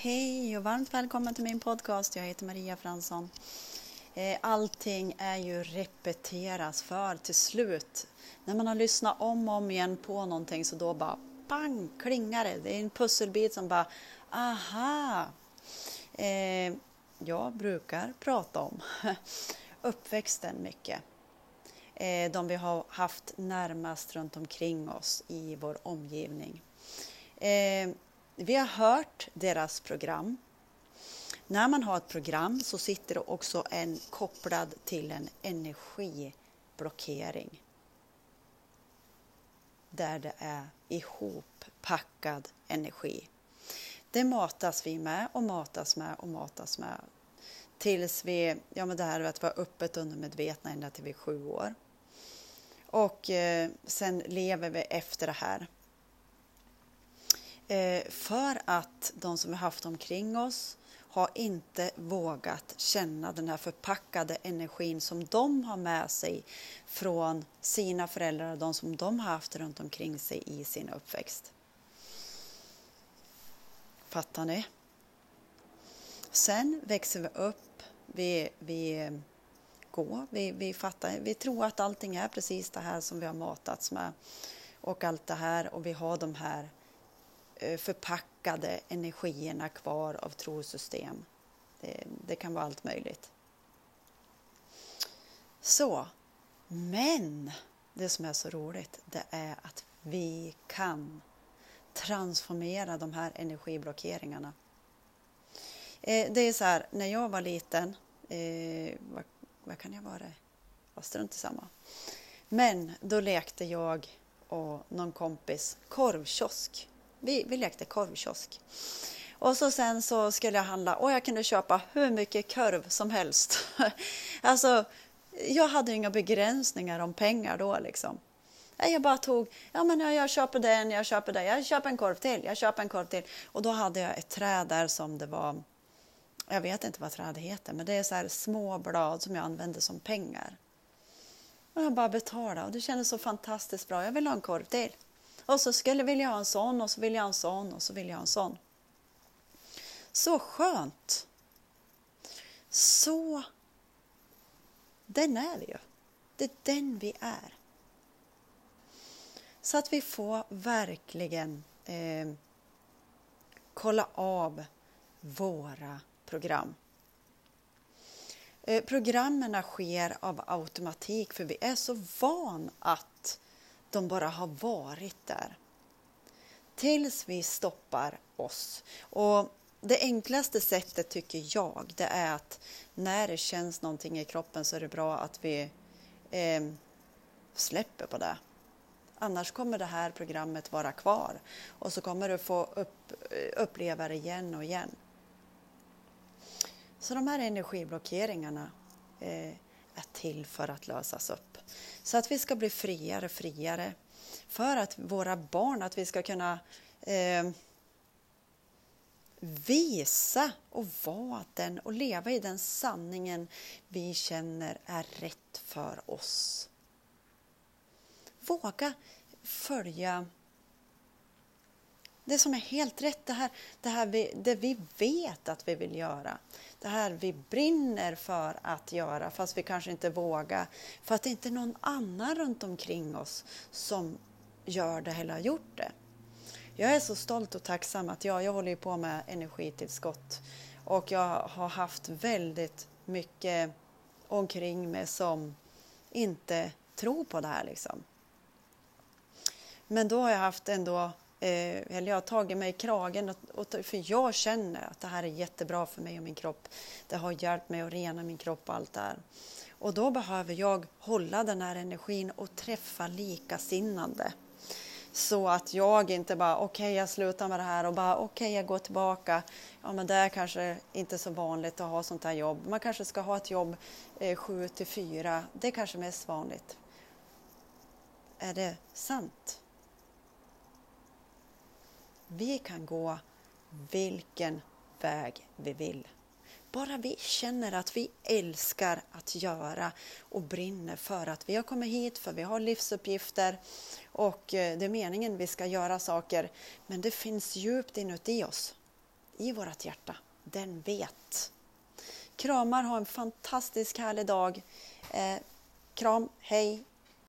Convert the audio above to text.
Hej och varmt välkommen till min podcast. Jag heter Maria Fransson. Eh, allting är ju repeteras för till slut när man har lyssnat om och om igen på någonting så då bara pang klingar det. Det är en pusselbit som bara aha. Eh, jag brukar prata om uppväxten mycket. Eh, de vi har haft närmast runt omkring oss i vår omgivning. Eh, vi har hört deras program. När man har ett program så sitter det också en kopplad till en energiblockering. Där det är ihoppackad energi. Det matas vi med och matas med och matas med tills vi, ja men det här att vara öppet undermedvetna ända till vi är sju år. Och eh, sen lever vi efter det här. Eh, för att de som vi haft omkring oss har inte vågat känna den här förpackade energin som de har med sig från sina föräldrar och de som de har haft runt omkring sig i sin uppväxt. Fattar ni? Sen växer vi upp, vi, vi eh, går, vi, vi fattar, vi tror att allting är precis det här som vi har matats med och allt det här och vi har de här Eh, förpackade energierna kvar av trosystem. Det, det kan vara allt möjligt. Så, men det som är så roligt det är att vi kan transformera de här energiblockeringarna. Eh, det är så här, när jag var liten, eh, vad, vad, kan jag vara? Jag strunt samma. Men då lekte jag och någon kompis korvkiosk vi, vi lekte korvkiosk. Och så sen så skulle jag handla och jag kunde köpa hur mycket korv som helst. alltså, jag hade inga begränsningar om pengar då liksom. Jag bara tog, ja men jag köper den, jag köper den, jag köper en korv till, jag köper en korv till. Och då hade jag ett träd där som det var, jag vet inte vad trädet heter, men det är så här små blad som jag använde som pengar. Och jag bara betalade och det kändes så fantastiskt bra, jag vill ha en korv till. Och så skulle vill jag ha en sån och så vill jag ha en sån och så vill jag ha en sån. Så skönt! Så den är vi ju. Det är den vi är. Så att vi får verkligen eh, kolla av våra program. Eh, programmen sker av automatik för vi är så van att de bara har varit där. Tills vi stoppar oss. Och det enklaste sättet tycker jag, det är att när det känns någonting i kroppen så är det bra att vi eh, släpper på det. Annars kommer det här programmet vara kvar och så kommer du få upp, eh, uppleva det igen och igen. Så de här energiblockeringarna eh, är till för att lösas upp. Så att vi ska bli friare, och friare. För att våra barn, att vi ska kunna eh, visa och vara den och leva i den sanningen vi känner är rätt för oss. Våga följa det som är helt rätt, det här, det här vi, det vi vet att vi vill göra. Det här vi brinner för att göra fast vi kanske inte vågar för att det inte är någon annan runt omkring oss som gör det eller har gjort det. Jag är så stolt och tacksam att jag, jag håller på med energitillskott och jag har haft väldigt mycket omkring mig som inte tror på det här. Liksom. Men då har jag haft ändå Eh, eller jag har tagit mig i kragen, och, och, för jag känner att det här är jättebra för mig och min kropp. Det har hjälpt mig att rena min kropp och allt det här. Och då behöver jag hålla den här energin och träffa likasinnande. Så att jag inte bara, okej okay, jag slutar med det här och bara okej okay, jag går tillbaka. Ja men det är kanske inte så vanligt att ha sånt här jobb. Man kanske ska ha ett jobb eh, 7 till 4. Det är kanske mest vanligt. Är det sant? Vi kan gå vilken väg vi vill. Bara vi känner att vi älskar att göra och brinner för att vi har kommit hit för vi har livsuppgifter och eh, det är meningen vi ska göra saker. Men det finns djupt inuti oss. i vårt hjärta, den vet. Kramar, ha en fantastisk härlig dag. Eh, kram, hej,